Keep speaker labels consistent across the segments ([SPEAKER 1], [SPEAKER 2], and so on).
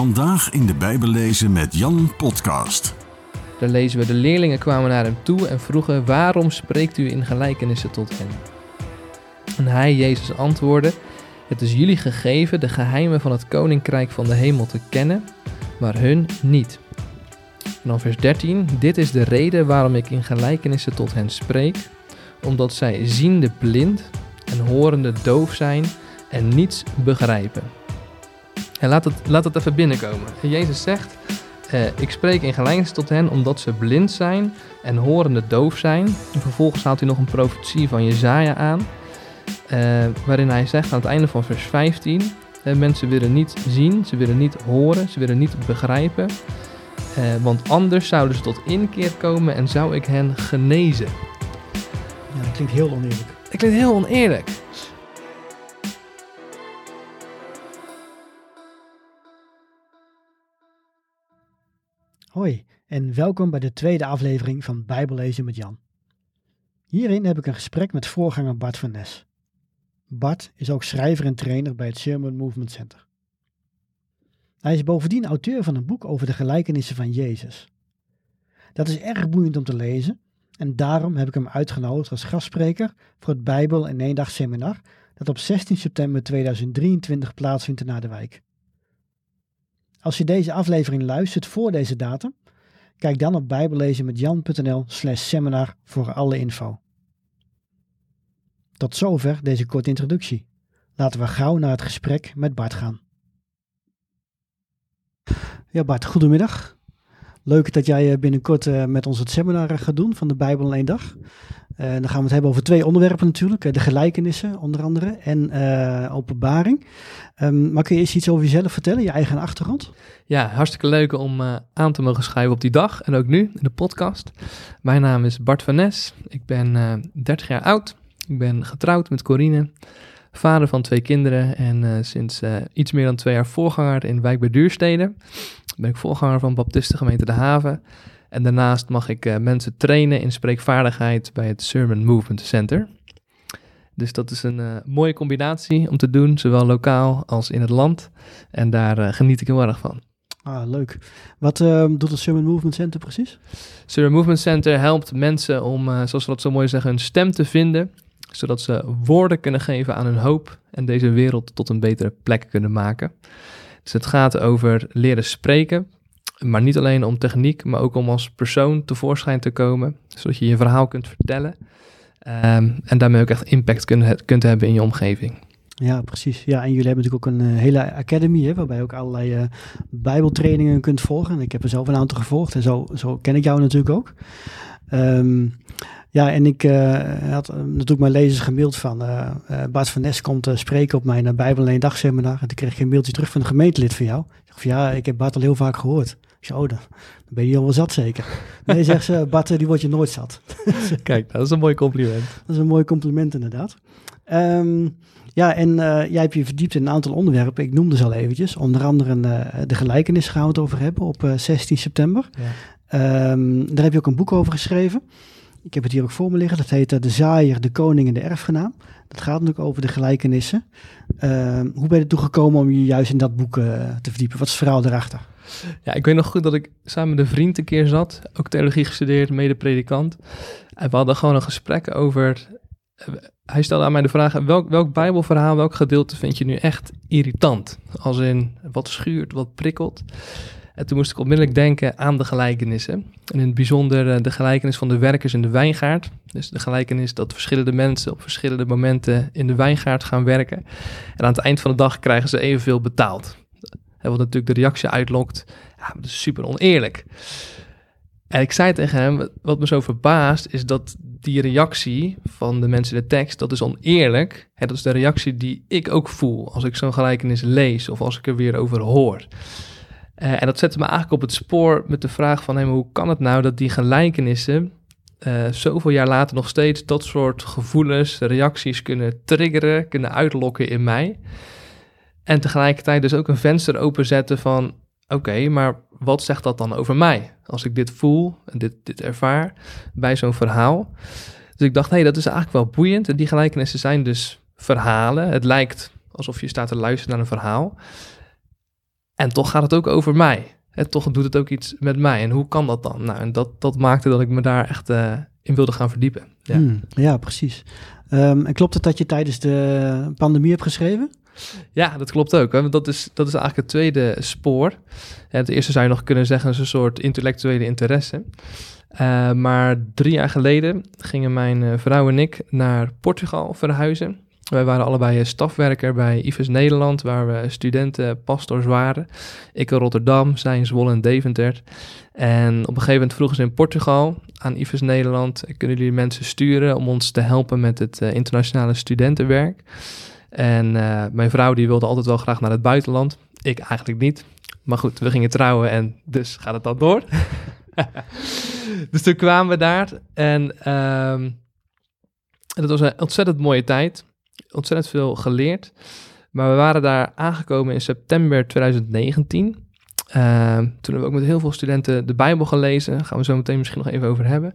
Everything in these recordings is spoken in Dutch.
[SPEAKER 1] Vandaag in de Bijbel lezen met Jan podcast.
[SPEAKER 2] Daar lezen we, de leerlingen kwamen naar hem toe en vroegen, waarom spreekt u in gelijkenissen tot hen? En hij, Jezus, antwoordde, het is jullie gegeven de geheimen van het koninkrijk van de hemel te kennen, maar hun niet. En dan vers 13, dit is de reden waarom ik in gelijkenissen tot hen spreek, omdat zij ziende blind en horende doof zijn en niets begrijpen. En laat het, laat het even binnenkomen. En Jezus zegt, eh, ik spreek in gelijkenis tot hen omdat ze blind zijn en horende doof zijn. En vervolgens haalt hij nog een profetie van Jezaja aan, eh, waarin hij zegt aan het einde van vers 15, eh, mensen willen niet zien, ze willen niet horen, ze willen niet begrijpen, want anders zouden ze tot inkeer komen en zou ik hen genezen.
[SPEAKER 3] Ja, dat klinkt heel oneerlijk.
[SPEAKER 2] Dat klinkt heel oneerlijk.
[SPEAKER 3] Hoi en welkom bij de tweede aflevering van Bijbellezen met Jan. Hierin heb ik een gesprek met voorganger Bart van Nes. Bart is ook schrijver en trainer bij het Sermon Movement Center. Hij is bovendien auteur van een boek over de gelijkenissen van Jezus. Dat is erg boeiend om te lezen en daarom heb ik hem uitgenodigd als gastspreker voor het Bijbel in één dag seminar dat op 16 september 2023 plaatsvindt in Naardenwijk. Als je deze aflevering luistert voor deze datum, kijk dan op bijbellezenmetjan.nl slash seminar voor alle info. Tot zover deze korte introductie. Laten we gauw naar het gesprek met Bart gaan. Ja Bart, goedemiddag. Leuk dat jij eh, binnenkort eh, met ons het seminar gaat doen van de Bijbel in één dag. Dan gaan we het hebben over twee onderwerpen natuurlijk. De gelijkenissen onder andere en openbaring. Um, maar kun je eens iets over jezelf vertellen, je eigen achtergrond?
[SPEAKER 2] Ja, hartstikke leuk om aan te mogen schrijven op die dag en ook nu in de podcast. Mijn naam is Bart van Nes. Ik ben 30 jaar oud. Ik ben getrouwd met Corine. Vader van twee kinderen en sinds iets meer dan twee jaar voorganger in Wijk bij Duurstede. Ben ik voorganger van Baptistengemeente De Haven. En daarnaast mag ik uh, mensen trainen in spreekvaardigheid bij het Sermon Movement Center. Dus dat is een uh, mooie combinatie om te doen, zowel lokaal als in het land. En daar uh, geniet ik heel erg van.
[SPEAKER 3] Ah, leuk. Wat ehm, doet het Sermon Movement Center precies?
[SPEAKER 2] Sermon Movement Center helpt mensen om, zoals we dat zo mooi zeggen, hun stem te vinden. Zodat ze woorden kunnen geven aan hun hoop en deze wereld tot een betere plek kunnen maken. Dus het gaat over leren spreken, maar niet alleen om techniek, maar ook om als persoon tevoorschijn te komen, zodat je je verhaal kunt vertellen um, en daarmee ook echt impact kunt, hebben in je omgeving.
[SPEAKER 3] Ja, precies. Ja, en jullie hebben natuurlijk ook een uh, hele academy, hè, waarbij je ook allerlei uh, bijbeltrainingen kunt volgen. En ik heb er zelf een aantal gevolgd en zo, zo ken ik jou natuurlijk ook. Um, ja, en ik uh, had natuurlijk mijn lezers gemaild van uh, Bart van Nes komt spreken op mijn Bijbel in dag seminar. En toen kreeg ik een mailtje terug van een gemeentelid van jou. Ik dacht van ja, ik heb Bart al heel vaak gehoord. Ik zei, oh, dan, ben je al wel zat zeker. Nee, zegt ze, Bart, die wordt je nooit zat.
[SPEAKER 2] Kijk, dat is een mooi compliment.
[SPEAKER 3] Dat is een mooi compliment inderdaad. Um, ja, en jij hebt je verdiept in een aantal onderwerpen. Ik noemde ze al eventjes. Onder andere de gelijkenis gaan we het over hebben op uh, 16 september. Ja. Um, daar heb je ook een boek over geschreven. Ik heb het hier ook voor me liggen. Dat heet De Zaaier, de Koning en de Erfgenaam. Dat gaat natuurlijk over de gelijkenissen. hoe ben je ertoe gekomen om je juist in dat boek te verdiepen? Wat is het verhaal erachter?
[SPEAKER 2] Ja, ik weet nog goed dat ik samen met een vriend een keer zat, ook theologie gestudeerd, mede predikant. En we hadden gewoon een gesprek over. Hij stelde aan mij de vraag: welk, welk Bijbelverhaal, welk gedeelte vind je nu echt irritant? Als in wat schuurt, wat prikkelt. En toen moest ik onmiddellijk denken aan de gelijkenissen. En in het bijzonder de gelijkenis van de werkers in de wijngaard. Dus de gelijkenis dat verschillende mensen op verschillende momenten in de wijngaard gaan werken. En aan het eind van de dag krijgen ze evenveel betaald. Wat natuurlijk de reactie uitlokt. Ja, dat is super oneerlijk. En ik zei tegen hem, wat me zo verbaast, is dat die reactie van de mensen in de tekst, dat is oneerlijk. Hè, dat is de reactie die ik ook voel als ik zo'n gelijkenis lees of als ik er weer over hoor. Uh, en dat zette me eigenlijk op het spoor met de vraag van, hoe kan het nou dat die gelijkenissen uh, zoveel jaar later nog steeds dat soort gevoelens, reacties kunnen triggeren, kunnen uitlokken in mij? En tegelijkertijd dus ook een venster openzetten van, oké, maar wat zegt dat dan over mij? Als ik dit voel en dit, dit ervaar bij zo'n verhaal. Dus ik dacht, hé, hey, dat is eigenlijk wel boeiend. En die gelijkenissen zijn dus verhalen. Het lijkt alsof je staat te luisteren naar een verhaal. En toch gaat het ook over mij. En toch doet het ook iets met mij. En hoe kan dat dan? Nou, en dat, dat maakte dat ik me daar echt uh, in wilde gaan verdiepen.
[SPEAKER 3] Ja, hmm, ja precies. Um, en klopt het dat je tijdens de pandemie hebt geschreven?
[SPEAKER 2] Ja, dat klopt ook. Hè? Dat, is, dat is eigenlijk het tweede spoor. het eerste zou je nog kunnen zeggen is een soort intellectuele interesse. Uh, maar drie jaar geleden gingen mijn uh, vrouw en ik naar Portugal verhuizen. Wij waren allebei stafwerker bij IFES Nederland, waar we studenten pastors waren. Ik in Rotterdam, zij in Zwolle en Deventer. En op een gegeven moment vroegen ze in Portugal aan IFES Nederland... kunnen jullie mensen sturen om ons te helpen met het uh, internationale studentenwerk? En uh, mijn vrouw die wilde altijd wel graag naar het buitenland. Ik eigenlijk niet. Maar goed, we gingen trouwen en dus gaat het dan door. dus toen kwamen we daar en um, dat was een ontzettend mooie tijd ontzettend veel geleerd. Maar we waren daar aangekomen in september 2019. Uh, ehm, toen hebben we ook met heel veel studenten de Bijbel gelezen. Daar gaan we zo meteen misschien nog even over hebben.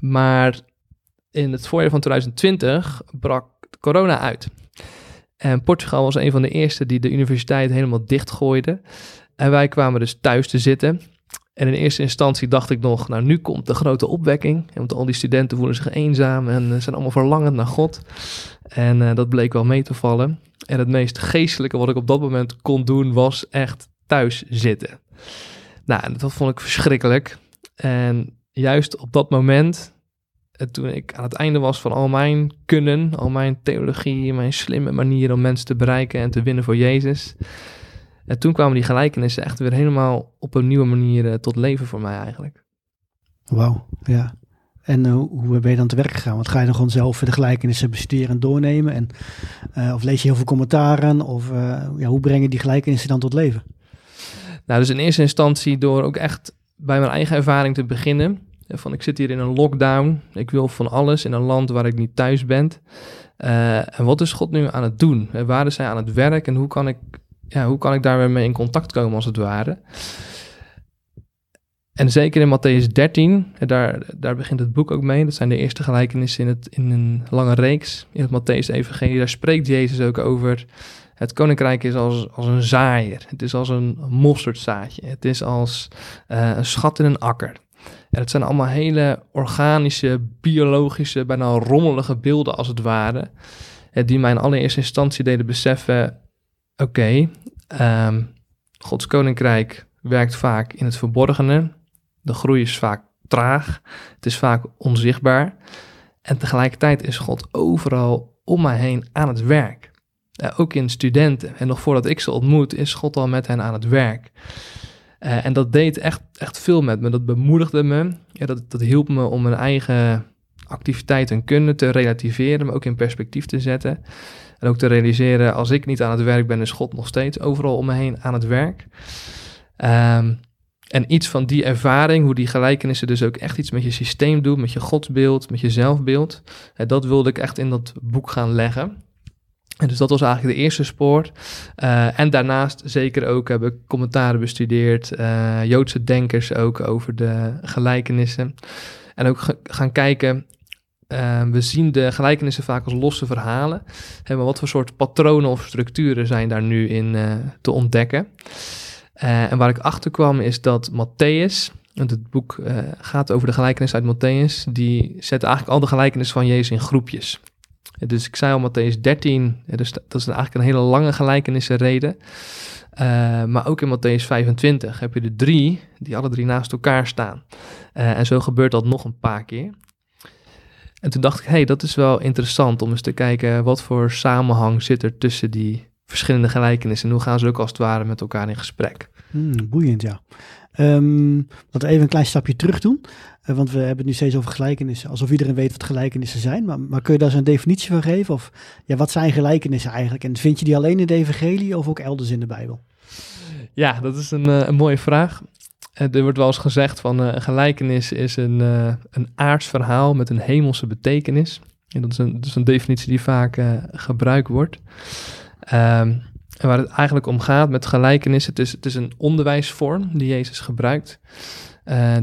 [SPEAKER 2] Maar in het voorjaar van 2020 brak corona uit. En Portugal was een van de eerste die de universiteit helemaal dichtgooide. En wij kwamen dus thuis te zitten. En in eerste instantie dacht ik nog, nou nu komt de grote opwekking. Want al die studenten voelen zich eenzaam en zijn allemaal verlangend naar God. En uh, dat bleek wel mee te vallen. En het meest geestelijke wat ik op dat moment kon doen was echt thuis zitten. Nou, dat vond ik verschrikkelijk. En juist op dat moment, eh, toen ik aan het einde was van al mijn kunnen, al mijn theologie, mijn slimme manieren om mensen te bereiken en te winnen voor Jezus. En toen kwamen die gelijkenissen echt weer helemaal op een nieuwe manier eh, tot leven voor mij eigenlijk.
[SPEAKER 3] Wauw, ja. En uh, hoe ben je dan te werk gegaan? Want ga je dan gewoon zelf de gelijkenissen bestuderen en doornemen? En, uh, of lees je heel veel commentaren? Of uh, ja, hoe breng je die gelijkenissen dan tot leven?
[SPEAKER 2] Nou, dus in eerste instantie door ook echt bij mijn eigen ervaring te beginnen. Van ik zit hier in een lockdown. Ik wil van alles in een land waar ik niet thuis ben. en wat is God nu aan het doen? Waar is hij aan het werk? En hoe kan ik, ja, hoe kan ik daar weer mee in contact komen als het ware? En zeker in Matthäus 13, daar, daar begint het boek ook mee. Dat zijn de eerste gelijkenissen in, het, in een lange reeks in het Matthäus-evangelie. Daar spreekt Jezus ook over. Het koninkrijk is als, als een zaaier. Het is als een mosterdzaadje. Het is als uh, een schat in een akker. En het zijn allemaal hele organische, biologische, bijna rommelige beelden als het ware. Die mij in allereerste instantie deden beseffen: oké, um, Gods koninkrijk werkt vaak in het verborgene. De groei is vaak traag, het is vaak onzichtbaar. En tegelijkertijd is God overal om mij heen aan het werk. ook in studenten. En nog voordat ik ze ontmoet, is God al met hen aan het werk. Uh, en dat deed echt, echt veel met me. Dat bemoedigde me. Ja, dat, dat hielp me om mijn eigen activiteit en kunnen te relativeren, maar ook in perspectief te zetten. En ook te realiseren, als ik niet aan het werk ben, is God nog steeds overal om me heen aan het werk. Um, en iets van die ervaring, hoe die gelijkenissen dus ook echt iets met je systeem doen, met je godsbeeld, met je zelfbeeld, dat wilde ik echt in dat boek gaan leggen. En dus dat was eigenlijk de eerste spoor. Uh, en daarnaast zeker ook heb ik commentaren bestudeerd, uh, Joodse denkers ook over de gelijkenissen. En ook gaan kijken, uh, we zien de gelijkenissen vaak als losse verhalen. Maar wat voor soort patronen of structuren zijn daar nu in te ontdekken? Uh, en waar ik achter kwam is dat Matthäus, want het boek uh, gaat over de gelijkenis uit Matthäus, die zet eigenlijk al de gelijkenis van Jezus in groepjes. Dus ik zei al Matthäus 13, dus dat is eigenlijk een hele lange gelijkenissenreden. Uh, maar ook in Matthäus 25 heb je de drie, die alle drie naast elkaar staan. en zo gebeurt dat nog een paar keer. En toen dacht ik, hé, hey, dat is wel interessant om eens te kijken wat voor samenhang zit er tussen die verschillende gelijkenissen. En hoe gaan ze ook als het ware met elkaar in gesprek?
[SPEAKER 3] Hmm, boeiend, ja. Um, laten we even een klein stapje terug doen. Uh, want we hebben het nu steeds over gelijkenissen. Alsof iedereen weet wat gelijkenissen zijn. Maar, maar kun je daar zo'n definitie van geven? Of ja, wat zijn gelijkenissen eigenlijk? En vind je die alleen in de evangelie of ook elders in de Bijbel?
[SPEAKER 2] Ja, dat is een, uh, een mooie vraag. Uh, er wordt wel eens gezegd van een gelijkenis is een, een aards verhaal met een hemelse betekenis. En dat is een, dat is een definitie die vaak gebruikt wordt. Um, en waar het eigenlijk om gaat met gelijkenis, het is, het is een onderwijsvorm die Jezus gebruikt,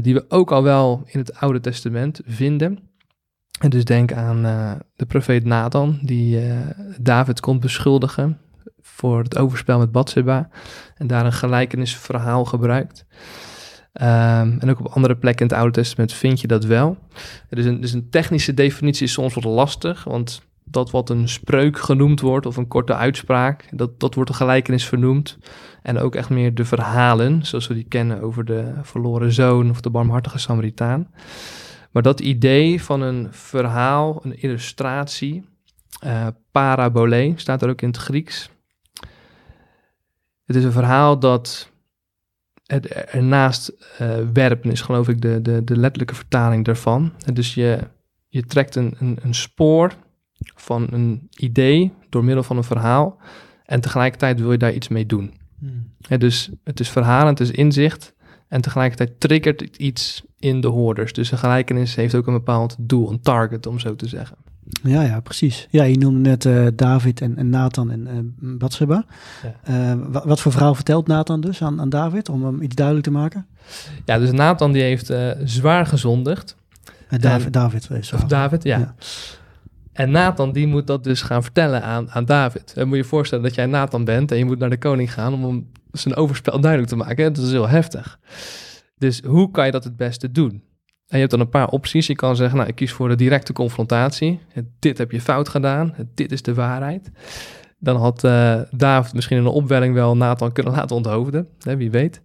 [SPEAKER 2] die we ook al wel in het Oude Testament vinden. En dus denk aan de profeet Nathan, die David komt beschuldigen voor het overspel met Bathsheba. En daar een gelijkenisverhaal gebruikt. Ehm, en ook op andere plekken in het Oude Testament vind je dat wel. Dus een, een technische definitie is soms wat lastig, want dat wat een spreuk genoemd wordt of een korte uitspraak, dat, dat wordt een gelijkenis vernoemd. En ook echt meer de verhalen, zoals we die kennen over de verloren zoon of de barmhartige Samaritaan. Maar dat idee van een verhaal, een illustratie, uh, parabole, staat er ook in het Grieks. Het is een verhaal dat ernaast uh, werpen is, geloof ik, de, de, de letterlijke vertaling daarvan. dus je, je trekt een, een, een spoor van een idee door middel van een verhaal en tegelijkertijd wil je daar iets mee doen. Hmm. dus het is verhalend, het is inzicht en tegelijkertijd triggert het iets in de hoorders. Dus een gelijkenis heeft ook een bepaald doel, een target om zo te zeggen.
[SPEAKER 3] Ja, ja, precies. Ja, je noemde net uh, David en, en, Nathan en uh. Ja. Uh, wat, voor verhaal vertelt Nathan dus aan, aan David, om hem iets duidelijk te maken?
[SPEAKER 2] Ja, dus Nathan die heeft zwaar gezondigd.
[SPEAKER 3] David, en, David
[SPEAKER 2] Of David, ja. ja. En Nathan die moet dat dus gaan vertellen aan, aan David. En moet je je voorstellen dat jij Nathan bent en je moet naar de koning gaan om hem zijn overspel duidelijk te maken. Dat is heel heftig. Dus hoe kan je dat het beste doen? Je hebt dan een paar opties. Je kan zeggen, nou, ik kies voor de directe confrontatie. Dit heb je fout gedaan. Dit is de waarheid. Dan had uh, David misschien in een opwelling wel Nathan kunnen laten onthoofden. Hè, wie weet.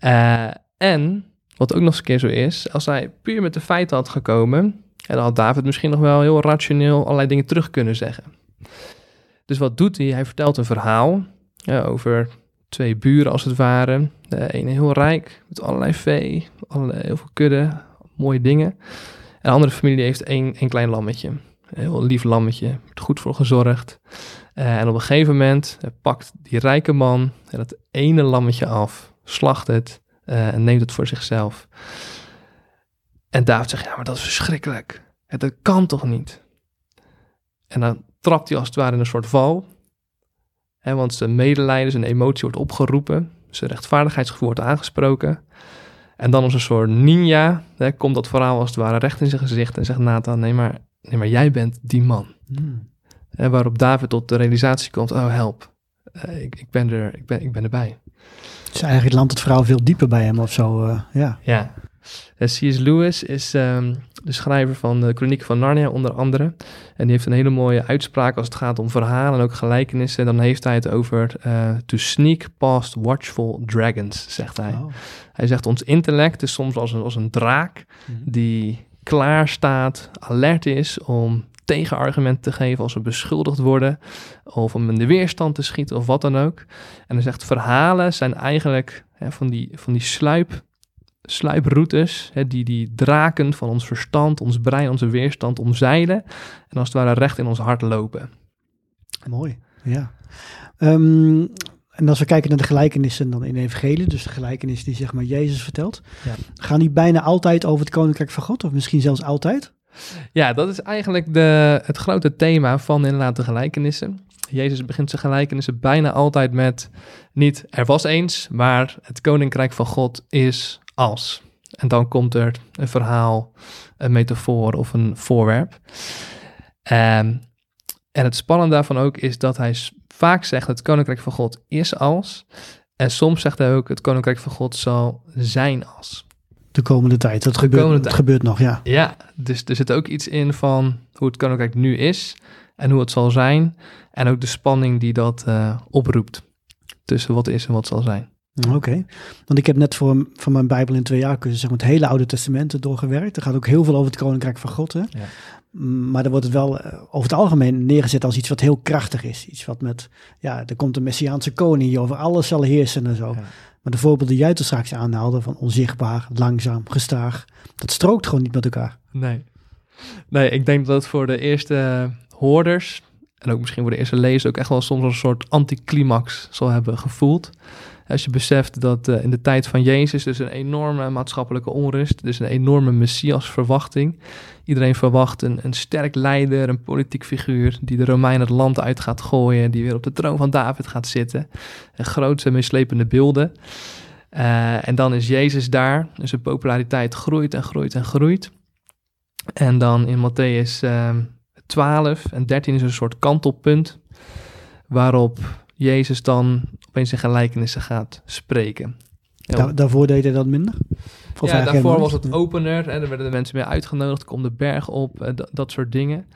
[SPEAKER 2] Uh, en, wat ook nog eens een keer zo is, als hij puur met de feiten had gekomen, en dan had David misschien nog wel heel rationeel allerlei dingen terug kunnen zeggen. Dus wat doet hij? Hij vertelt een verhaal over twee buren als het ware. De ene heel rijk, met allerlei vee, allerlei, heel veel kudde, mooie dingen. En de andere familie heeft één, één klein lammetje. Een heel lief lammetje, goed voor gezorgd. Uh, en op een gegeven moment uh, pakt die rijke man dat ene lammetje af, slacht het en neemt het voor zichzelf. En David zegt, ja, maar dat is verschrikkelijk. Dat kan toch niet? En dan trapt hij als het ware in een soort val want zijn medelijden, zijn emotie wordt opgeroepen. Zijn rechtvaardigheidsgevoel wordt aangesproken. En dan als een soort ninja hè, komt dat verhaal als het ware recht in zijn gezicht en zegt Nathan, nee maar, nee maar jij bent die man. Hmm. waarop David tot de realisatie komt, oh help, uh, ik, ik, ben er, ik, ben, ik ben erbij.
[SPEAKER 3] Dus eigenlijk landt het verhaal veel dieper bij hem of zo, uh, ja.
[SPEAKER 2] Ja, eh, C.S. Lewis is um, de schrijver van de Chroniek van Narnia onder andere. En die heeft een hele mooie uitspraak als het gaat om verhalen en ook gelijkenissen. Dan heeft hij het over uh, to sneak past watchful dragons, zegt hij. Oh. Hij zegt ons intellect is soms als een, als een draak mm -hmm. die klaar staat, alert is om tegenargumenten te geven als we beschuldigd worden of om in de weerstand te schieten of wat dan ook. En hij zegt verhalen zijn eigenlijk hè, van, die, van die sluip sluiproutes, hè, die, die draken van ons verstand, ons brein, onze weerstand omzeilen en als het ware recht in ons hart lopen.
[SPEAKER 3] Mooi, ja. Um, en als we kijken naar de gelijkenissen dan in de evangelie, dus de gelijkenis die zeg maar Jezus vertelt, ja. gaan die bijna altijd over het koninkrijk van God of misschien zelfs altijd?
[SPEAKER 2] Ja, dat is eigenlijk de, het grote thema van inderdaad de gelijkenissen. Jezus begint zijn gelijkenissen bijna altijd met niet er was eens, maar het koninkrijk van God is als. En dan komt er een verhaal, een metafoor of een voorwerp. Um, en het spannende daarvan ook is dat hij vaak zegt: het koninkrijk van God is als. En soms zegt hij ook: het koninkrijk van God zal zijn als.
[SPEAKER 3] De komende tijd. Dat gebeurt, tijd. gebeurt nog, ja.
[SPEAKER 2] Ja, dus er zit ook iets in van hoe het koninkrijk nu is en hoe het zal zijn. En ook de spanning die dat uh, oproept tussen wat is en wat zal zijn.
[SPEAKER 3] Oké, want ik heb net voor, van mijn Bijbel in twee jaar zeg maar, het hele Oude Testament doorgewerkt. Er gaat ook heel veel over het Koninkrijk van God. Hè? Ja. Maar dan wordt het wel eh, over het algemeen neergezet als iets wat heel krachtig is. Iets wat met, ja, er komt een Messiaanse koning die over alles zal heersen en zo. Maar de voorbeelden die jij er straks aanhaalde, van onzichtbaar, langzaam, gestaag, dat strookt gewoon niet met elkaar.
[SPEAKER 2] Nee. Nee, ik denk dat het voor de eerste hoorders, en ook misschien voor de eerste lezers, ook echt wel soms een soort anticlimax zal hebben gevoeld. Als je beseft dat uh, in de tijd van Jezus dus een enorme maatschappelijke onrust, dus een enorme messias-verwachting. Iedereen verwacht een, een sterk leider, een politiek figuur die de Romeinen het land uit gaat gooien, die weer op de troon van David gaat zitten. En grootse mislepende beelden. Uh, en dan is Jezus daar, dus zijn populariteit groeit en groeit en groeit. En dan in Matthäus uh, 12 en 13 is een soort kantelpunt waarop Jezus dan opeens in gelijkenissen gaat spreken.
[SPEAKER 3] Daarvoor deed hij dat minder? Of
[SPEAKER 2] ja, daarvoor was het opener en er werden de mensen meer uitgenodigd, kom de berg op, eh, dat- dat soort dingen.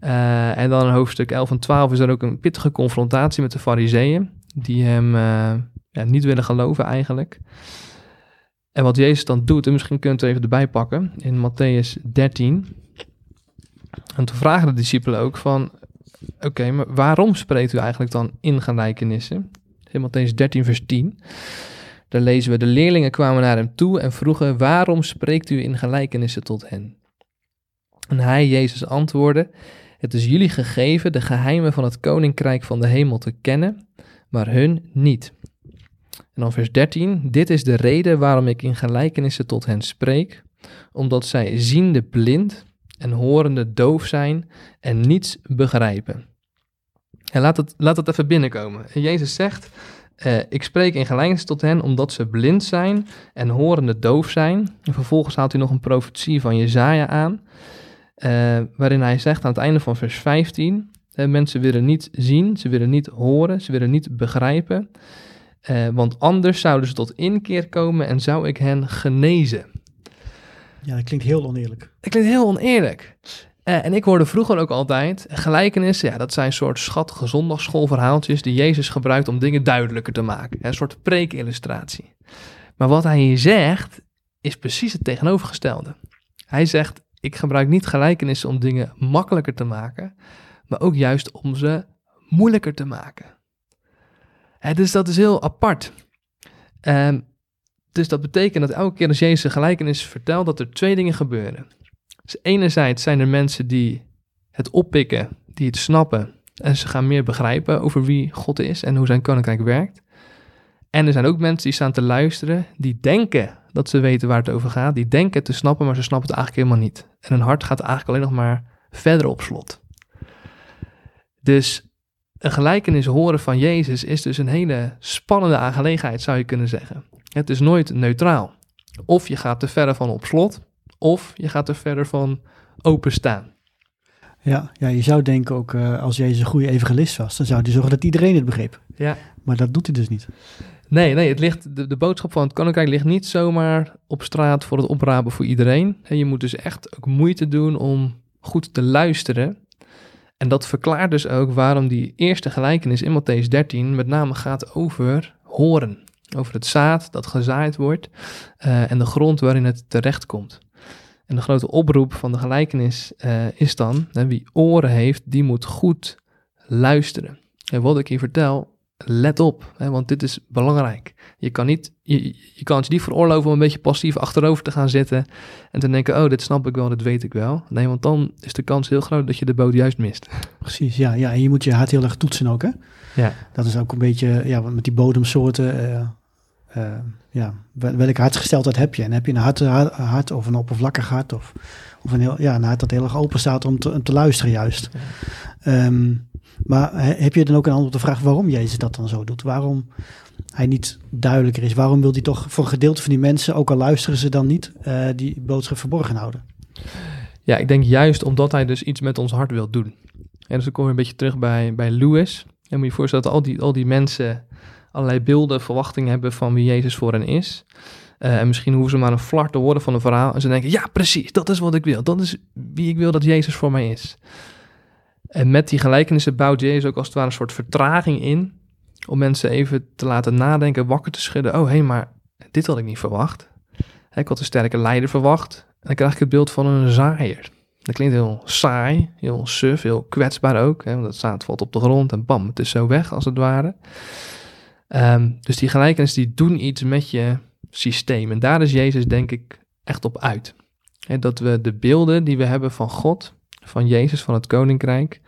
[SPEAKER 2] Eh, en dan in hoofdstuk 11 en 12 is er ook een pittige confrontatie met de fariseeën, die hem eh, ja, niet willen geloven eigenlijk. En wat Jezus dan doet, en misschien kunt u even erbij pakken, in Matthäus 13. En toen vragen de discipelen ook van, oké, maar waarom spreekt u eigenlijk dan in gelijkenissen? In Matthäus 13 vers 10. Daar lezen we, de leerlingen kwamen naar hem toe en vroegen, waarom spreekt u in gelijkenissen tot hen? En hij, Jezus, antwoordde, het is jullie gegeven de geheimen van het koninkrijk van de hemel te kennen, maar hun niet. En dan vers 13, dit is de reden waarom ik in gelijkenissen tot hen spreek, omdat zij ziende blind en horende doof zijn en niets begrijpen. En laat het, laat het even binnenkomen. En Jezus zegt, eh, ik spreek in gelijkenis tot hen omdat ze blind zijn en horende doof zijn. En vervolgens haalt hij nog een profetie van Jezaja aan, eh, waarin hij zegt aan het einde van vers 15, eh, mensen willen niet zien, ze willen niet horen, ze willen niet begrijpen, want anders zouden ze tot inkeer komen en zou ik hen genezen.
[SPEAKER 3] Ja, dat klinkt heel oneerlijk.
[SPEAKER 2] Dat klinkt heel oneerlijk. Eh, en ik hoorde vroeger ook altijd, gelijkenissen, ja, dat zijn soort schattige zondagsschoolverhaaltjes die Jezus gebruikt om dingen duidelijker te maken. Een soort preekillustratie. Maar wat hij hier zegt, is precies het tegenovergestelde. Hij zegt, ik gebruik niet gelijkenissen om dingen makkelijker te maken, maar ook juist om ze moeilijker te maken. Dus dat is heel apart. Ehm, dus dat betekent dat elke keer als Jezus een gelijkenis vertelt, dat er twee dingen gebeuren. Dus enerzijds zijn er mensen die het oppikken, die het snappen en ze gaan meer begrijpen over wie God is en hoe zijn koninkrijk werkt. En er zijn ook mensen die staan te luisteren, die denken dat ze weten waar het over gaat, die denken te snappen, maar ze snappen het eigenlijk helemaal niet. En hun hart gaat eigenlijk alleen nog maar verder op slot. Dus een gelijkenis horen van Jezus is dus een hele spannende aangelegenheid, zou je kunnen zeggen. Het is nooit neutraal. Of je gaat er verder van op slot, of je gaat er verder van openstaan.
[SPEAKER 3] Ja, ja, je zou denken ook eh, als Jezus een goede evangelist was, dan zou hij zorgen dat iedereen het begreep.
[SPEAKER 2] Ja.
[SPEAKER 3] Maar dat doet hij dus niet.
[SPEAKER 2] Nee, nee, het ligt, de, de boodschap van het koninkrijk ligt niet zomaar op straat voor het oprapen voor iedereen. En je moet dus echt ook moeite doen om goed te luisteren. En dat verklaart dus ook waarom die eerste gelijkenis in Matthäus 13 met name gaat over horen. Over het zaad dat gezaaid wordt eh, en de grond waarin het terechtkomt. En de grote oproep van de gelijkenis eh, is dan, hè, wie oren heeft, die moet goed luisteren. En wat ik hier vertel, let op, hè, want dit is belangrijk. Je kan, niet, je, je kan het je niet veroorloven om een beetje passief achterover te gaan zitten en te denken, oh, dit snap ik wel, dit weet ik wel. Nee, want dan is de kans heel groot dat je de boot juist mist.
[SPEAKER 3] Precies, ja, ja. En je moet je hart heel erg toetsen ook, hè?
[SPEAKER 2] Ja.
[SPEAKER 3] Dat is ook een beetje, ja, want met die bodemsoorten, eh, eh, ja, wel- welke hartsgesteldheid heb je? En heb je een hart, hart, of een oppervlakkig hart of, of een, heel, ja, een hart dat heel erg open staat om te, om te luisteren juist. Ehm, maar he- heb je dan ook een antwoord op de vraag waarom Jezus dat dan zo doet? Waarom hij niet duidelijker is? Waarom wil hij toch voor een gedeelte van die mensen, ook al luisteren ze dan niet, eh, die boodschap verborgen houden?
[SPEAKER 2] Ja, ik denk juist omdat hij dus iets met ons hart wil doen. En dus dan kom je een beetje terug bij, bij Lewis. En moet je je voorstellen dat al die, al die mensen allerlei beelden, verwachtingen hebben van wie Jezus voor hen is. Eh, en misschien hoeven ze maar een flar te horen van een verhaal. En ze denken, ja precies, dat is wat ik wil. Dat is wie ik wil dat Jezus voor mij is. En met die gelijkenissen bouwt Jezus ook als het ware een soort vertraging in. Om mensen even te laten nadenken, wakker te schudden. Oh hé, maar dit had ik niet verwacht. Ik had een sterke leider verwacht. En dan krijg ik het beeld van een zaaier. Dat klinkt heel saai, heel suf, heel kwetsbaar ook. Hè, want het zaad valt op de grond en bam, het is zo weg als het ware. Ehm, dus die gelijkenissen die doen iets met je systeem. En daar is Jezus denk ik echt op uit. Hè, dat we de beelden die we hebben van God, van Jezus, van het Koninkrijk,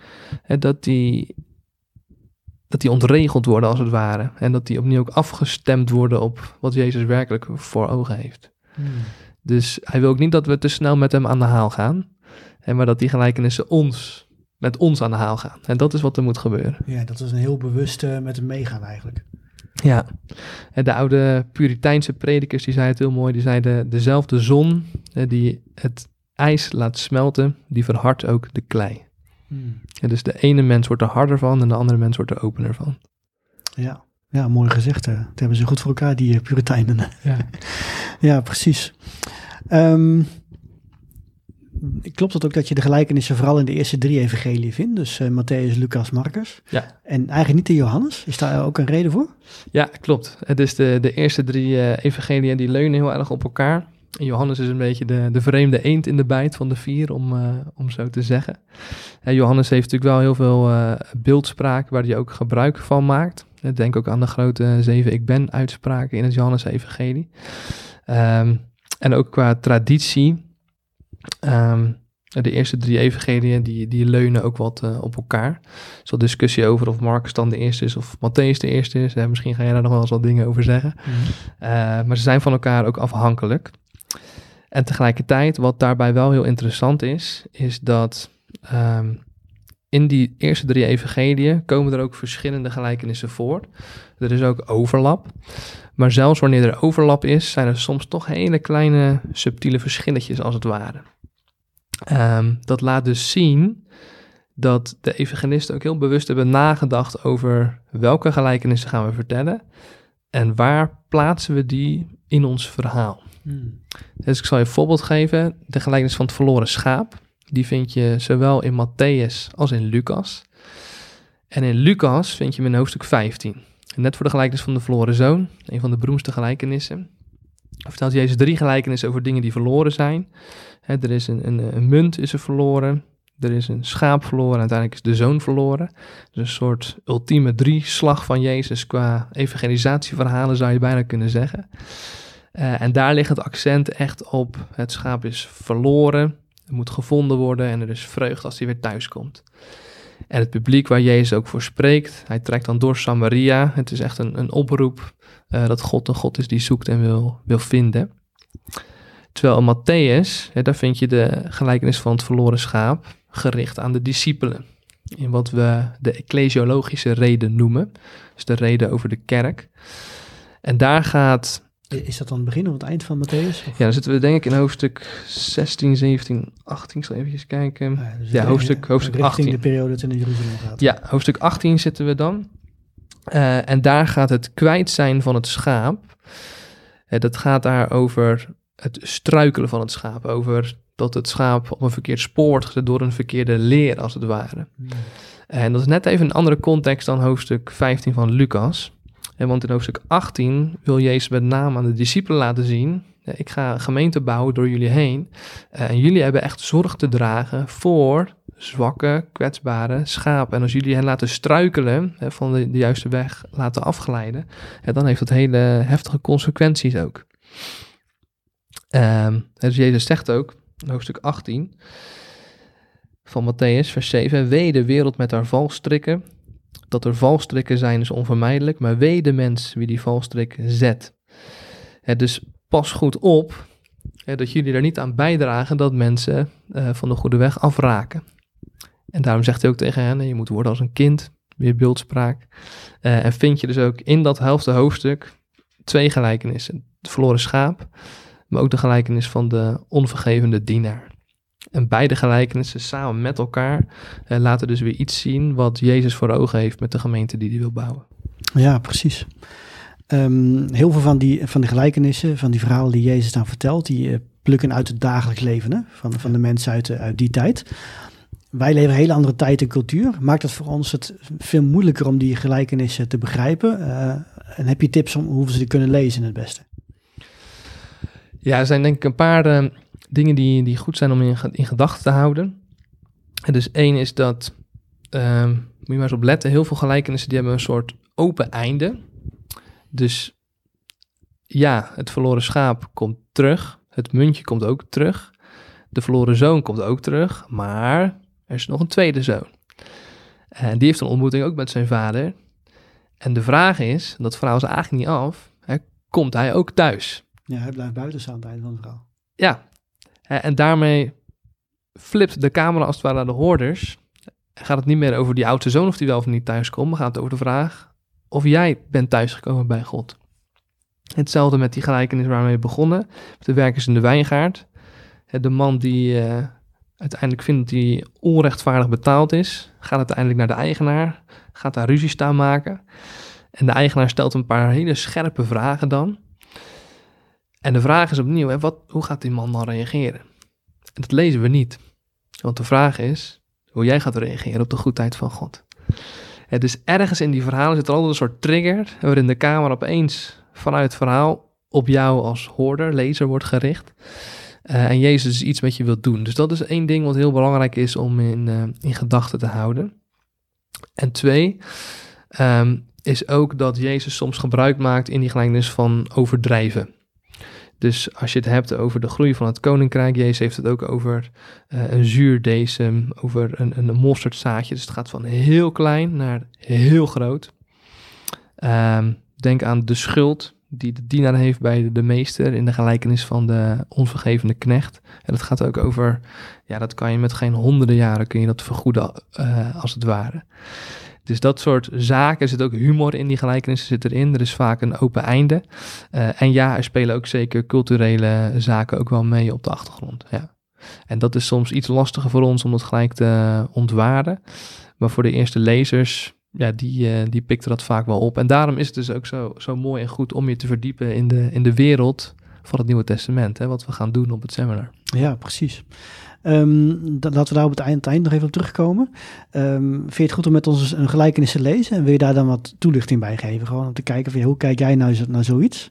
[SPEAKER 2] dat die, dat die ontregeld worden als het ware. En dat die opnieuw ook afgestemd worden op wat Jezus werkelijk voor ogen heeft. Dus hij wil ook niet dat we te snel met hem aan de haal gaan. Maar dat die gelijkenissen ons, met ons aan de haal gaan. En dat is wat er moet gebeuren.
[SPEAKER 3] Ja, dat is een heel bewust eh, met hem meegaan eigenlijk.
[SPEAKER 2] Ja, de oude Puriteinse predikers die zeiden het heel mooi. Die zeiden, dezelfde zon die het ijs laat smelten, die verhardt ook de klei.
[SPEAKER 3] Hmm.
[SPEAKER 2] Ja, dus de ene mens wordt er harder van en de andere mens wordt er opener van.
[SPEAKER 3] Ja, ja mooi gezegd. hè. Dat hebben ze goed voor elkaar, die eh, Puritijnen.
[SPEAKER 2] Ja.
[SPEAKER 3] Ja, precies. Ehm, klopt het ook dat je de gelijkenissen vooral in de eerste drie evangelieën vindt? Dus eh, Matthäus, Lucas, Marcus.
[SPEAKER 2] Ja.
[SPEAKER 3] En eigenlijk niet in Johannes. Is daar ook een reden voor?
[SPEAKER 2] Ja, klopt. Het is de, de eerste drie eh evangeliën die leunen heel erg op elkaar. En Johannes is een beetje de, de vreemde eend in de bijt van de vier, om, eh, om zo te zeggen. En Johannes heeft natuurlijk wel heel veel beeldspraak waar hij ook gebruik van maakt. Denk ook aan de grote zeven ik ben uitspraken in het Johannes-evangelie. Ehm, en ook qua traditie. Ehm, de eerste drie evangeliën die, die leunen ook wat eh, op elkaar. Er is wel discussie over of Marcus dan de eerste is of Matthäus de eerste is. Misschien ga jij daar nog wel eens wat dingen over zeggen. Eh, maar ze zijn van elkaar ook afhankelijk. En tegelijkertijd, wat daarbij wel heel interessant is, is dat ehm, in die eerste drie evangeliën komen er ook verschillende gelijkenissen voor. Er is ook overlap. Maar zelfs wanneer er overlap is, zijn er soms toch hele kleine subtiele verschilletjes als het ware. Ehm, dat laat dus zien dat de evangelisten ook heel bewust hebben nagedacht over welke gelijkenissen gaan we vertellen en waar plaatsen we die in ons verhaal.
[SPEAKER 3] Hmm.
[SPEAKER 2] Dus ik zal je een voorbeeld geven. De gelijkenis van het verloren schaap. Die vind je zowel in Matthäus als in Lucas. En in Lucas vind je hem in hoofdstuk 15. En net voor de gelijkenis van de verloren zoon, een van de beroemdste gelijkenissen, vertelt Jezus drie gelijkenissen over dingen die verloren zijn. Er is een, een, een munt is er verloren, er is een schaap verloren en uiteindelijk is de zoon verloren. Dus een soort ultieme drieslag van Jezus qua evangelisatieverhalen zou je bijna kunnen zeggen. Eh, en daar ligt het accent echt op. Het schaap is verloren, het moet gevonden worden en er is vreugde als hij weer thuis komt. En het publiek waar Jezus ook voor spreekt, hij trekt dan door Samaria. Het is echt een, een oproep eh, dat God een God is die zoekt en wil, wil vinden. Terwijl in Matthäus, hè, daar vind je de gelijkenis van het verloren schaap gericht aan de discipelen. In wat we de ecclesiologische reden noemen. Dus de reden over de kerk. En daar gaat
[SPEAKER 3] Is dat dan het begin of het eind van Matthäus? Of-
[SPEAKER 2] ja, dan zitten we denk ik in hoofdstuk 16, 17, 18. Ik zal even kijken.
[SPEAKER 3] Ah, dus
[SPEAKER 2] Ja, hoofdstuk-
[SPEAKER 3] eh,
[SPEAKER 2] hoofdstuk
[SPEAKER 3] richting
[SPEAKER 2] 18.
[SPEAKER 3] de periode dat naar Jeruzalem gaat.
[SPEAKER 2] Ja, hoofdstuk 18 zitten we dan. Eh, en daar gaat het kwijt zijn van het schaap. Eh, dat gaat daar over het struikelen van het schaap. Over dat het schaap op een verkeerd spoor wordt gezet door een verkeerde leer, als het ware.
[SPEAKER 3] Hmm.
[SPEAKER 2] En dat is net even een andere context dan hoofdstuk 15 van Lucas. Want in hoofdstuk 18 wil Jezus met name aan de discipelen laten zien: ik ga een gemeente bouwen door jullie heen. Eh, en jullie hebben echt zorg te dragen voor zwakke, kwetsbare schapen. En als jullie hen laten struikelen, van de, de juiste weg laten afglijden, dan heeft dat hele heftige consequenties ook. Ehm, dus Jezus zegt ook, hoofdstuk 18 van Matthäus, vers 7, wee de wereld met haar valstrikken. Dat er valstrikken zijn is onvermijdelijk, maar wee de mens wie die valstrik zet. Dus pas goed op dat jullie er niet aan bijdragen dat mensen eh, van de goede weg afraken. En daarom zegt hij ook tegen hen, je moet worden als een kind, weer beeldspraak. Eh, en vind je dus ook in dat helfte hoofdstuk twee gelijkenissen. Het verloren schaap, maar ook de gelijkenis van de onvergevende dienaar. En beide gelijkenissen samen met elkaar eh, laten dus weer iets zien wat Jezus voor ogen heeft met de gemeente die hij wil bouwen.
[SPEAKER 3] Ja, precies. Ehm, heel veel van die, van die gelijkenissen, van die verhalen die Jezus dan vertelt, die eh, plukken uit het dagelijks leven hè, van, van de mensen uit, de- uit die tijd. Wij leven een hele andere tijd en cultuur. Maakt het voor ons het veel moeilijker om die gelijkenissen te begrijpen? Eh, en heb je tips om hoe we ze kunnen lezen het beste?
[SPEAKER 2] Ja, er zijn denk ik een paar eh, dingen die, die goed zijn om in, in gedachten te houden. En dus één is dat, ehm, moet je maar eens op letten, heel veel gelijkenissen die hebben een soort open einde. Dus ja, het verloren schaap komt terug, het muntje komt ook terug, de verloren zoon komt ook terug, maar er is nog een tweede zoon. En die heeft een ontmoeting ook met zijn vader. En de vraag is, dat verhaal is eigenlijk niet af, hè, komt hij ook thuis?
[SPEAKER 3] Ja, hij blijft buiten staan aan het einde van het verhaal.
[SPEAKER 2] Ja, en daarmee flipt de camera als het ware naar de hoorders. Gaat het niet meer over die oudste zoon of die wel of niet thuis komt, maar gaat het over de vraag of jij bent thuisgekomen bij God. Hetzelfde met die gelijkenis waarmee we begonnen, de werkers in de wijngaard. Hè, De man die eh, uiteindelijk vindt dat hij onrechtvaardig betaald is, gaat uiteindelijk naar de eigenaar, gaat daar ruzie staan maken. En de eigenaar stelt een paar hele scherpe vragen dan. En de vraag is opnieuw, hè, wat, hoe gaat die man dan reageren? En dat lezen we niet. Want de vraag is hoe jij gaat reageren op de goedheid van God. Het dus ergens in die verhalen zit er altijd een soort trigger, waarin de camera opeens vanuit het verhaal op jou als hoorder, lezer wordt gericht. Uh, en Jezus iets met je wilt doen. Dus dat is één ding wat heel belangrijk is om in, uh, in gedachten te houden. En twee, um, is ook dat Jezus soms gebruik maakt in die gelijkenis van overdrijven. Dus als je het hebt over de groei van het koninkrijk, Jezus heeft het ook over uh, een zuurdesem, over een, een mosterdzaadje. Dus het gaat van heel klein naar heel groot. Um, denk aan de schuld die de dienaar heeft bij de, meester in de gelijkenis van de onvergevende knecht. En dat gaat ook over, ja, dat kan je met geen honderden jaren kun je dat vergoeden uh, als het ware. Dus dat soort zaken, er zit ook humor in die gelijkenissen zit erin. Er is vaak een open einde. Uh, en ja, er spelen ook zeker culturele zaken ook wel mee op de achtergrond. Ja. En dat is soms iets lastiger voor ons om dat gelijk te ontwaarden. Maar voor de eerste lezers, ja, die, uh, die pikten dat vaak wel op. En daarom is het dus ook zo, zo mooi en goed om je te verdiepen in de, in de wereld van het Nieuwe Testament. Hè, wat we gaan doen op het seminar.
[SPEAKER 3] Ja, precies. Um, laten we daar op het eind, nog even op terugkomen. Um, vind je het goed om met ons een gelijkenis te lezen? En wil je daar dan wat toelichting bij geven? Gewoon om te kijken, hoe kijk jij nou naar zoiets?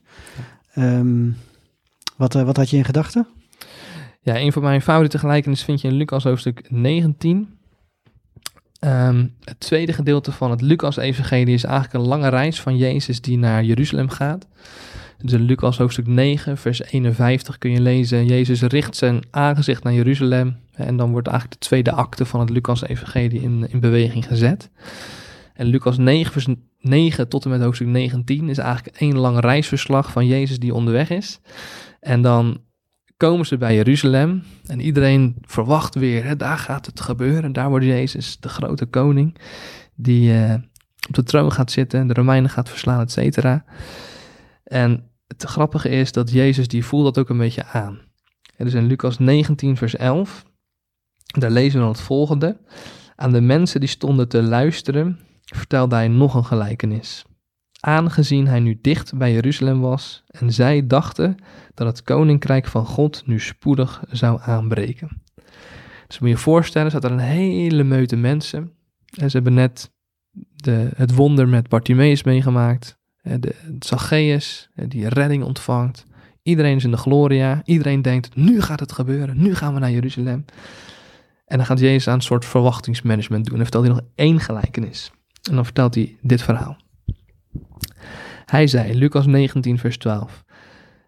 [SPEAKER 3] Um, wat, uh, wat had je in gedachten?
[SPEAKER 2] Ja, een van mijn favoriete gelijkenissen vind je in Lucas hoofdstuk 19. Um, het tweede gedeelte van het Lucas-evangelie is eigenlijk een lange reis van Jezus die naar Jeruzalem gaat. Dus in Lucas hoofdstuk 9, vers 51 kun je lezen, Jezus richt zijn aangezicht naar Jeruzalem. En dan wordt eigenlijk de tweede acte van het Lucas-evangelie in, in beweging gezet. En Lucas 9, vers 9 tot en met hoofdstuk 19 is eigenlijk één lang reisverslag van Jezus die onderweg is. En dan komen ze bij Jeruzalem en iedereen verwacht weer, hè, daar gaat het gebeuren. Daar wordt Jezus de grote koning die uh, op de troon gaat zitten, de Romeinen gaat verslaan, et cetera. En het grappige is dat Jezus die voelt dat ook een beetje aan. En dus in Lucas 19 vers 11, daar lezen we dan het volgende. Aan de mensen die stonden te luisteren, vertelde hij nog een gelijkenis. Aangezien hij nu dicht bij Jeruzalem was en zij dachten dat het koninkrijk van God nu spoedig zou aanbreken. Dus moet je voorstellen, staat er een hele meute mensen. En ze hebben net de, het wonder met Bartimaeus meegemaakt. De, Zacchaeus, die redding ontvangt. Iedereen is in de gloria. Iedereen denkt, nu gaat het gebeuren. Nu gaan we naar Jeruzalem. En dan gaat Jezus aan een soort verwachtingsmanagement doen. En vertelt hij nog één gelijkenis. En dan vertelt hij dit verhaal. Hij zei, Lucas 19, vers 12.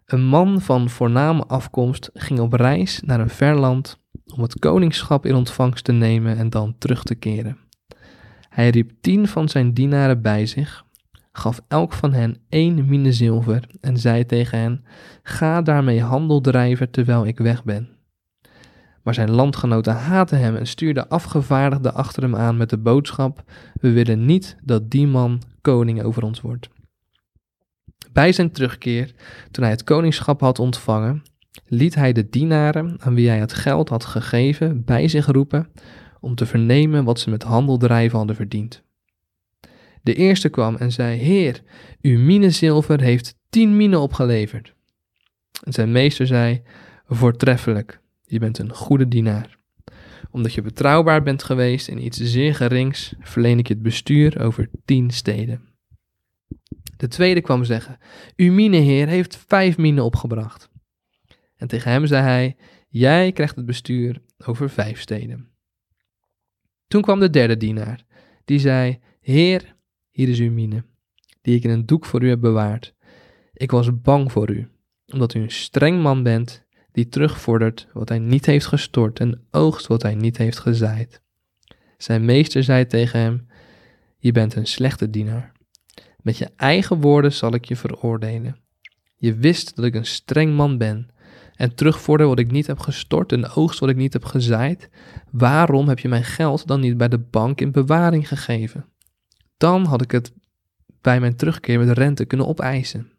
[SPEAKER 2] Een man van voorname afkomst ging op reis naar een ver land om het koningschap in ontvangst te nemen en dan terug te keren. Hij riep tien van zijn dienaren bij zich, gaf elk van hen één mine zilver en zei tegen hen: Ga daarmee handel drijven terwijl ik weg ben. Maar zijn landgenoten haatten hem en stuurden afgevaardigden achter hem aan met de boodschap: We willen niet dat die man koning over ons wordt. Bij zijn terugkeer, toen hij het koningschap had ontvangen, liet hij de dienaren aan wie hij het geld had gegeven bij zich roepen om te vernemen wat ze met handeldrijven hadden verdiend. De eerste kwam en zei: Heer, uw mine zilver heeft tien minen opgeleverd. En zijn meester zei: Voortreffelijk, je bent een goede dienaar. Omdat je betrouwbaar bent geweest in iets zeer gerings, verleen ik je het bestuur over tien steden. De tweede kwam zeggen: Uw mineheer heeft vijf minen opgebracht. En tegen hem zei hij: Jij krijgt het bestuur over vijf steden. Toen kwam de derde dienaar, die zei: Heer, hier is uw mine, die ik in een doek voor u heb bewaard. Ik was bang voor u, omdat u een streng man bent, die terugvordert wat hij niet heeft gestort en oogst wat hij niet heeft gezaaid. Zijn meester zei tegen hem: Je bent een slechte dienaar. Met je eigen woorden zal ik je veroordelen. Je wist dat ik een streng man ben en terugvorder wat ik niet heb gestort en oogst wat ik niet heb gezaaid. Waarom heb je mijn geld dan niet bij de bank in bewaring gegeven? Dan had ik het bij mijn terugkeer met rente kunnen opeisen.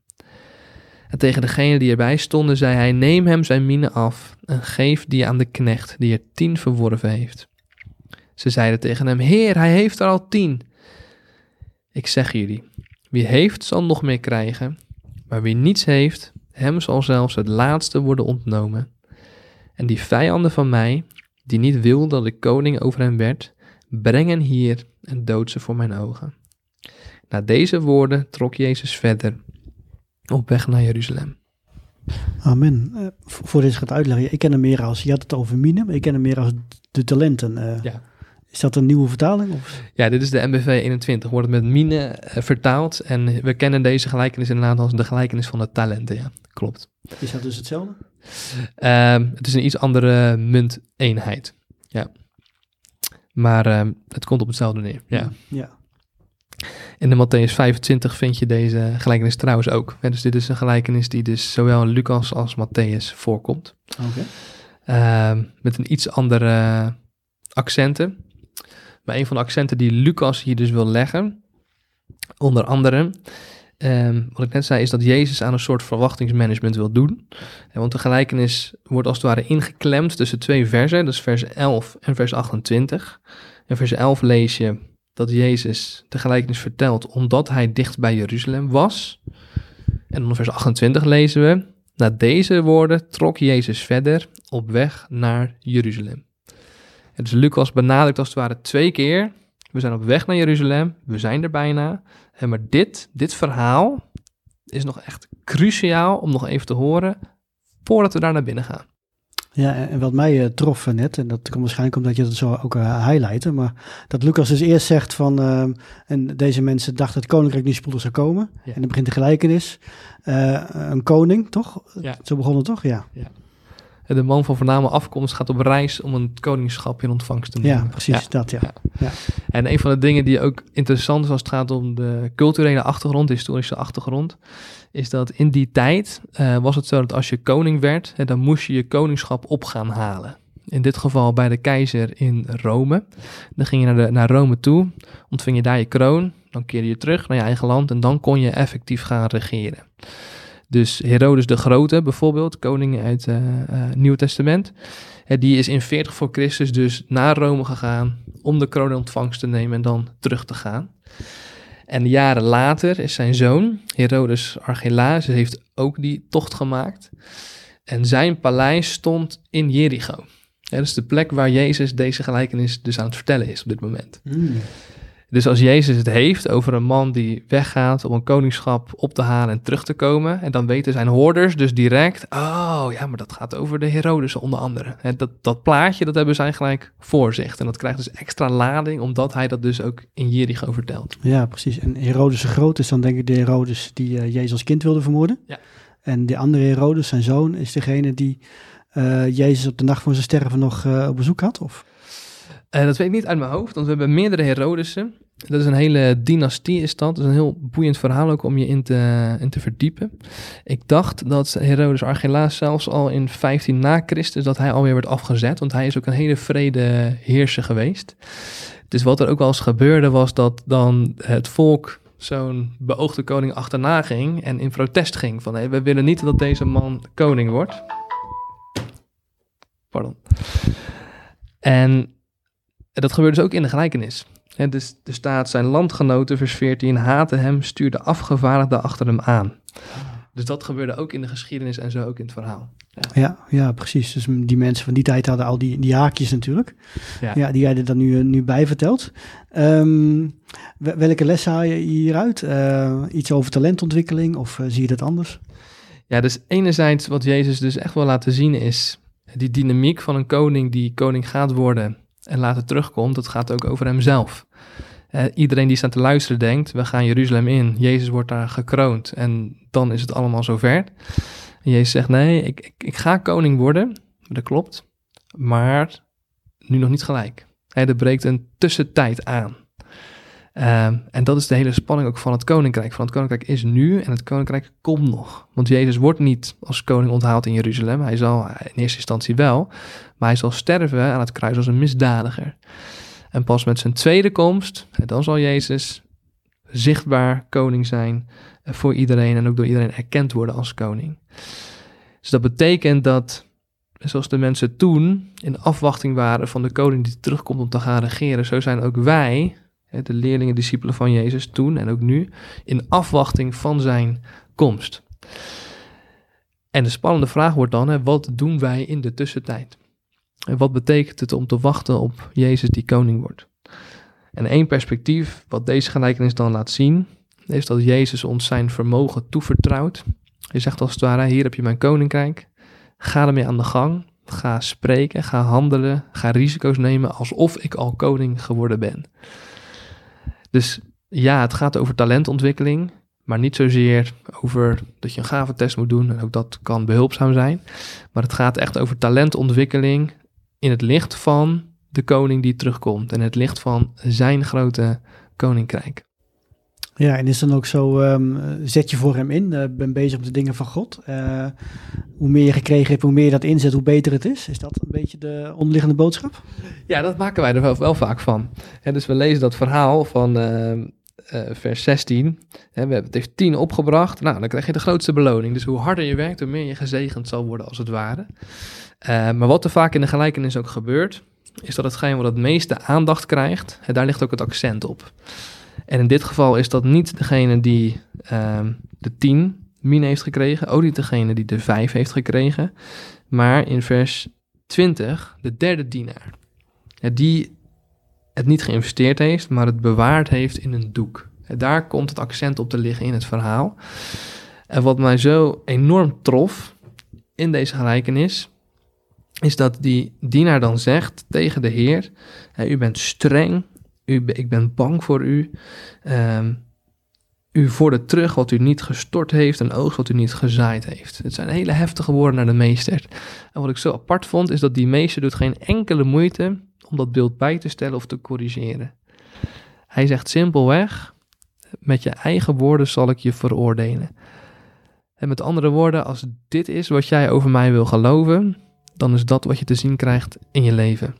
[SPEAKER 2] En tegen degene die erbij stonden zei hij, neem hem zijn mine af en geef die aan de knecht die er tien verworven heeft. Ze zeiden tegen hem, heer, hij heeft er al tien. Ik zeg jullie, Wie heeft, zal nog meer krijgen. Maar wie niets heeft, hem zal zelfs het laatste worden ontnomen. En die vijanden van mij, die niet wil dat ik koning over hen werd, brengen hier en dood ze voor mijn ogen. Na deze woorden trok Jezus verder op weg naar Jeruzalem.
[SPEAKER 3] Amen. Uh, voor deze gaat uitleggen, ik ken hem meer als, je had het over mine, maar ik ken hem meer als de talenten. Uh,
[SPEAKER 2] ja.
[SPEAKER 3] Is dat een nieuwe vertaling? Of?
[SPEAKER 2] Ja, dit is de MBV 21, wordt het met mine uh, vertaald. En we kennen deze gelijkenis inderdaad als de gelijkenis van de talenten, ja, klopt.
[SPEAKER 3] Is dat dus hetzelfde?
[SPEAKER 2] Ehm, het is een iets andere munteenheid, ja. Maar ehm, het komt op hetzelfde neer, ja.
[SPEAKER 3] ja.
[SPEAKER 2] In de Matthäus 25 vind je deze gelijkenis trouwens ook. dus dit is een gelijkenis die dus zowel in Lucas als Matthäus voorkomt.
[SPEAKER 3] Oké.
[SPEAKER 2] Ehm, met een iets andere accenten. Maar een van de accenten die Lucas hier dus wil leggen, onder andere, ehm, wat ik net zei, is dat Jezus aan een soort verwachtingsmanagement wil doen. want de gelijkenis wordt als het ware ingeklemd tussen twee versen, dus vers 11 en vers 28. In vers 11 lees je dat Jezus de gelijkenis vertelt omdat hij dicht bij Jeruzalem was. En in vers 28 lezen we, na deze woorden trok Jezus verder op weg naar Jeruzalem. En dus Lucas benadrukt als het ware twee keer, we zijn op weg naar Jeruzalem, we zijn er bijna. En maar dit, dit verhaal is nog echt cruciaal om nog even te horen voordat we daar naar binnen gaan.
[SPEAKER 3] Ja, en wat mij uh, trof net, en dat komt waarschijnlijk omdat je dat zo ook uh, highlighten, maar dat Lucas dus eerst zegt van, uh, en deze mensen dachten dat het koninkrijk niet spoedig zou komen. Ja. En dan begint de gelijkenis. een koning, toch?
[SPEAKER 2] Ja.
[SPEAKER 3] Zo begon het toch? Ja.
[SPEAKER 2] ja. De man van voorname afkomst gaat op reis om een koningschap in ontvangst te nemen.
[SPEAKER 3] Ja, precies, dat ja. ja.
[SPEAKER 2] En een van de dingen die ook interessant is als het gaat om de culturele achtergrond, de historische achtergrond, is dat in die tijd uh, was het zo dat als je koning werd, hè, dan moest je je koningschap op gaan halen. In dit geval bij de keizer in Rome. Dan ging je naar, de, naar Rome toe, ontving je daar je kroon, dan keerde je terug naar je eigen land en dan kon je effectief gaan regeren. Dus Herodes de Grote bijvoorbeeld, koning uit het uh, uh, Nieuw Testament, die is in 40 voor Christus dus naar Rome gegaan om de kroon ontvangst te nemen en dan terug te gaan. En jaren later is zijn zoon, Herodes Archelaus, heeft ook die tocht gemaakt. En zijn paleis stond in Jericho. dat is de plek waar Jezus deze gelijkenis dus aan het vertellen is op dit moment.
[SPEAKER 3] Mm.
[SPEAKER 2] Dus als Jezus het heeft over een man die weggaat om een koningschap op te halen en terug te komen, en dan weten zijn hoorders dus direct, oh ja, maar dat gaat over de Herodes onder andere. En dat, dat plaatje, dat hebben zij gelijk voor zich. En dat krijgt dus extra lading, omdat hij dat dus ook in Jericho vertelt.
[SPEAKER 3] Ja, precies. En Herodes de Groot is dan denk ik de Herodes die uh, Jezus als kind wilde vermoorden.
[SPEAKER 2] Ja.
[SPEAKER 3] En de andere Herodes, zijn zoon, is degene die uh, Jezus op de nacht voor zijn sterven nog uh, op bezoek had, of?
[SPEAKER 2] Uh, dat weet ik niet uit mijn hoofd, want we hebben meerdere Herodesen. Dat is een hele dynastie, is dat. Dat is een heel boeiend verhaal ook om je in te, in te verdiepen. Ik dacht dat Herodes Archelaus zelfs al in 15 na Christus, dat hij alweer werd afgezet, want hij is ook een hele vrede heerser geweest. Dus wat er ook wel eens gebeurde was dat dan het volk zo'n beoogde koning achterna ging en in protest ging van hey, we willen niet dat deze man koning wordt. Pardon. En dat gebeurde dus ook in de gelijkenis. En dus er staat zijn landgenoten, vers 14, haten hem, stuurden afgevaardigden achter hem aan. Dus dat gebeurde ook in de geschiedenis en zo ook in het verhaal.
[SPEAKER 3] Ja, ja, ja precies. Dus die mensen van die tijd hadden al die, die haakjes natuurlijk.
[SPEAKER 2] Ja.
[SPEAKER 3] ja die jij er dan nu, nu bij vertelt. Um, welke les haal je hieruit? Uh, iets over talentontwikkeling of uh, zie je dat anders?
[SPEAKER 2] Ja, dus enerzijds wat Jezus dus echt wil laten zien is die dynamiek van een koning die koning gaat worden en later terugkomt, dat gaat ook over hemzelf. Uh, iedereen die staat te luisteren denkt, we gaan Jeruzalem in, Jezus wordt daar gekroond en dan is het allemaal zover. Jezus zegt, nee, ik, ik, ik ga koning worden, dat klopt, maar nu nog niet gelijk. Hey, er breekt een tussentijd aan. Um, en dat is de hele spanning ook van het koninkrijk. Van het koninkrijk is nu en het koninkrijk komt nog. Want Jezus wordt niet als koning onthaald in Jeruzalem. Hij zal in eerste instantie wel, maar hij zal sterven aan het kruis als een misdadiger. En pas met zijn tweede komst, dan zal Jezus zichtbaar koning zijn voor iedereen en ook door iedereen erkend worden als koning. Dus dat betekent dat, zoals de mensen toen in afwachting waren van de koning die terugkomt om te gaan regeren, zo zijn ook wij de leerlingen, discipelen van Jezus toen en ook nu, in afwachting van zijn komst. En de spannende vraag wordt dan, wat doen wij in de tussentijd? En wat betekent het om te wachten op Jezus die koning wordt? En één perspectief, wat deze gelijkenis dan laat zien, is dat Jezus ons zijn vermogen toevertrouwt. Hij zegt als het ware, hier heb je mijn koninkrijk, ga ermee aan de gang, ga spreken, ga handelen, ga risico's nemen alsof ik al koning geworden ben. Dus ja, het gaat over talentontwikkeling, maar niet zozeer over dat je een gaventest moet doen, en ook dat kan behulpzaam zijn. Maar het gaat echt over talentontwikkeling in het licht van de koning die terugkomt en het licht van zijn grote koninkrijk.
[SPEAKER 3] Ja, en is dan ook zo, ehm, zet je voor hem in, uh, ben bezig met de dingen van God. Uh, hoe meer je gekregen hebt, hoe meer je dat inzet, hoe beter het is. Is dat een beetje de onderliggende boodschap?
[SPEAKER 2] Ja, dat maken wij er wel, vaak van. Dus we lezen dat verhaal van uh, vers 16. Hè, we hebben het heeft 10 opgebracht. Nou, dan krijg je de grootste beloning. Dus hoe harder je werkt, hoe meer je gezegend zal worden als het ware. maar wat er vaak in de gelijkenis ook gebeurt, is dat hetgeen wat het meeste aandacht krijgt, daar ligt ook het accent op. En in dit geval is dat niet degene die uh, de 10 min heeft gekregen, ook niet degene die de 5 heeft gekregen, maar in vers 20 de derde dienaar. Die het niet geïnvesteerd heeft, maar het bewaard heeft in een doek. Daar komt het accent op te liggen in het verhaal. En wat mij zo enorm trof in deze gelijkenis, is dat die dienaar dan zegt tegen de Heer: U bent streng u, ik ben bang voor u. Um, u vordert terug wat u niet gestort heeft en oogst wat u niet gezaaid heeft. Het zijn hele heftige woorden naar de meester. En wat ik zo apart vond, is dat die meester doet geen enkele moeite om dat beeld bij te stellen of te corrigeren. Hij zegt simpelweg, met je eigen woorden zal ik je veroordelen. En met andere woorden, als dit is wat jij over mij wil geloven, dan is dat wat je te zien krijgt in je leven.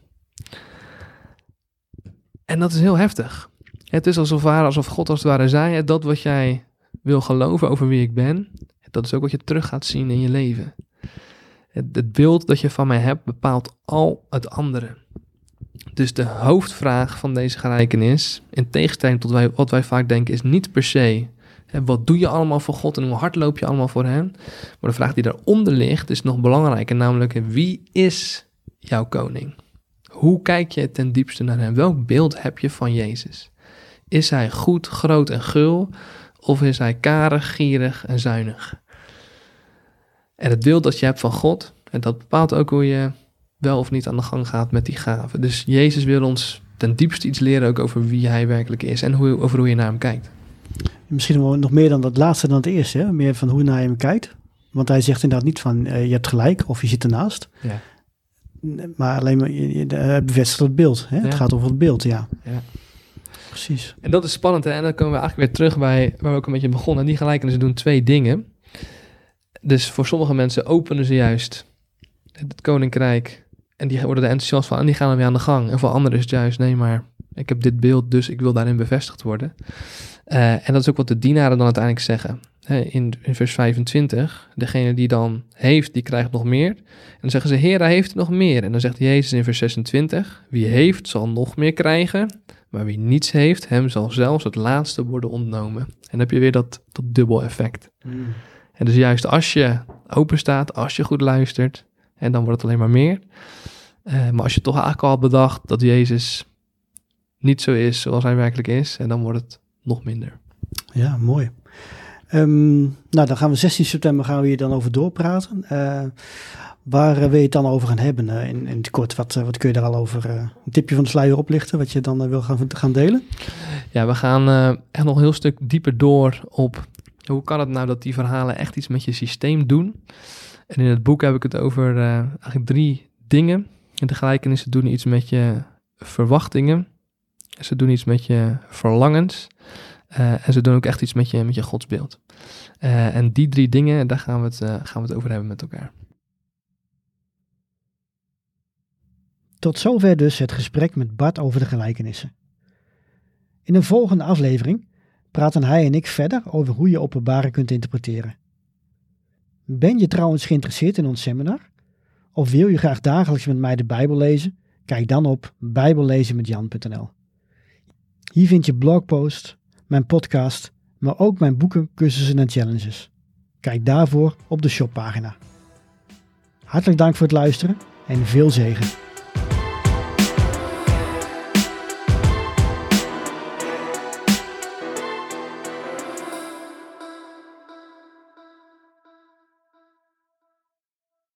[SPEAKER 2] En dat is heel heftig. Het is alsof, alsof God als het ware zei, dat wat jij wil geloven over wie ik ben, dat is ook wat je terug gaat zien in je leven. Het, beeld dat je van mij hebt bepaalt al het andere. Dus de hoofdvraag van deze gelijkenis, in tegenstelling tot wij, wat wij vaak denken, is niet per se wat doe je allemaal voor God en hoe hard loop je allemaal voor Hem. Maar de vraag die daaronder ligt is nog belangrijker, namelijk wie is jouw koning? Hoe kijk je ten diepste naar hem? Welk beeld heb je van Jezus? Is hij goed, groot en gul? Of is hij karig, gierig en zuinig? En het beeld dat je hebt van God, en dat bepaalt ook hoe je wel of niet aan de gang gaat met die gaven. Dus Jezus wil ons ten diepste iets leren ook over wie hij werkelijk is en hoe, over hoe je naar hem kijkt.
[SPEAKER 3] Misschien nog meer dan dat laatste dan het eerste, hè? meer van hoe je naar hem kijkt. Want hij zegt inderdaad niet van uh, je hebt gelijk of je zit ernaast. Ja. Maar alleen maar je, bevestigt het beeld. Hè? Het gaat over het beeld, ja. ja. Precies.
[SPEAKER 2] En dat is spannend. Hè? En dan komen we eigenlijk weer terug bij waar we ook een beetje begonnen. En die gelijkenissen doen twee dingen. Dus voor sommige mensen openen ze juist het koninkrijk. En die worden er enthousiast van. En die gaan ermee aan de gang. En voor anderen is het juist, nee, maar ik heb dit beeld, dus ik wil daarin bevestigd worden. Uh, en dat is ook wat de dienaren dan uiteindelijk zeggen in, in vers 25, degene die dan heeft, die krijgt nog meer. En dan zeggen ze, Heer, hij heeft nog meer. En dan zegt Jezus in vers 26, wie heeft zal nog meer krijgen, maar wie niets heeft, hem zal zelfs het laatste worden ontnomen. En dan heb je weer dat, dat dubbel effect. Mm. En dus juist als je open staat, als je goed luistert, en dan wordt het alleen maar meer. Uh, maar als je toch eigenlijk al bedacht dat Jezus niet zo is zoals hij werkelijk is, en dan wordt het nog minder.
[SPEAKER 3] Ja, mooi. Um, nou, dan gaan we 16 september gaan we hier dan over doorpraten. Uh, waar uh, wil je het dan over gaan hebben uh, in, in het kort? Wat, wat kun je daar al over een tipje van de sluier oplichten, wat je dan wil gaan, gaan delen?
[SPEAKER 2] Ja, we gaan echt nog een heel stuk dieper door op hoe kan het nou dat die verhalen echt iets met je systeem doen. En in het boek heb ik het over eigenlijk drie dingen. En de gelijkenissen doen iets met je verwachtingen. Ze doen iets met je verlangens. Uh, en ze doen ook echt iets met je, met je godsbeeld. Uh, en die drie dingen, daar gaan we, het, uh, gaan we het over hebben met elkaar.
[SPEAKER 3] Tot zover dus het gesprek met Bart over de gelijkenissen. In een volgende aflevering praten hij en ik verder over hoe je openbaren kunt interpreteren. Ben je trouwens geïnteresseerd in ons seminar? Of wil je graag dagelijks met mij de Bijbel lezen? Kijk dan op bijbellezenmetjan.nl. Hier vind je blogpost, mijn podcast, maar ook mijn boeken, cursussen en challenges. Kijk daarvoor op de shoppagina. Hartelijk dank voor het luisteren en veel zegen.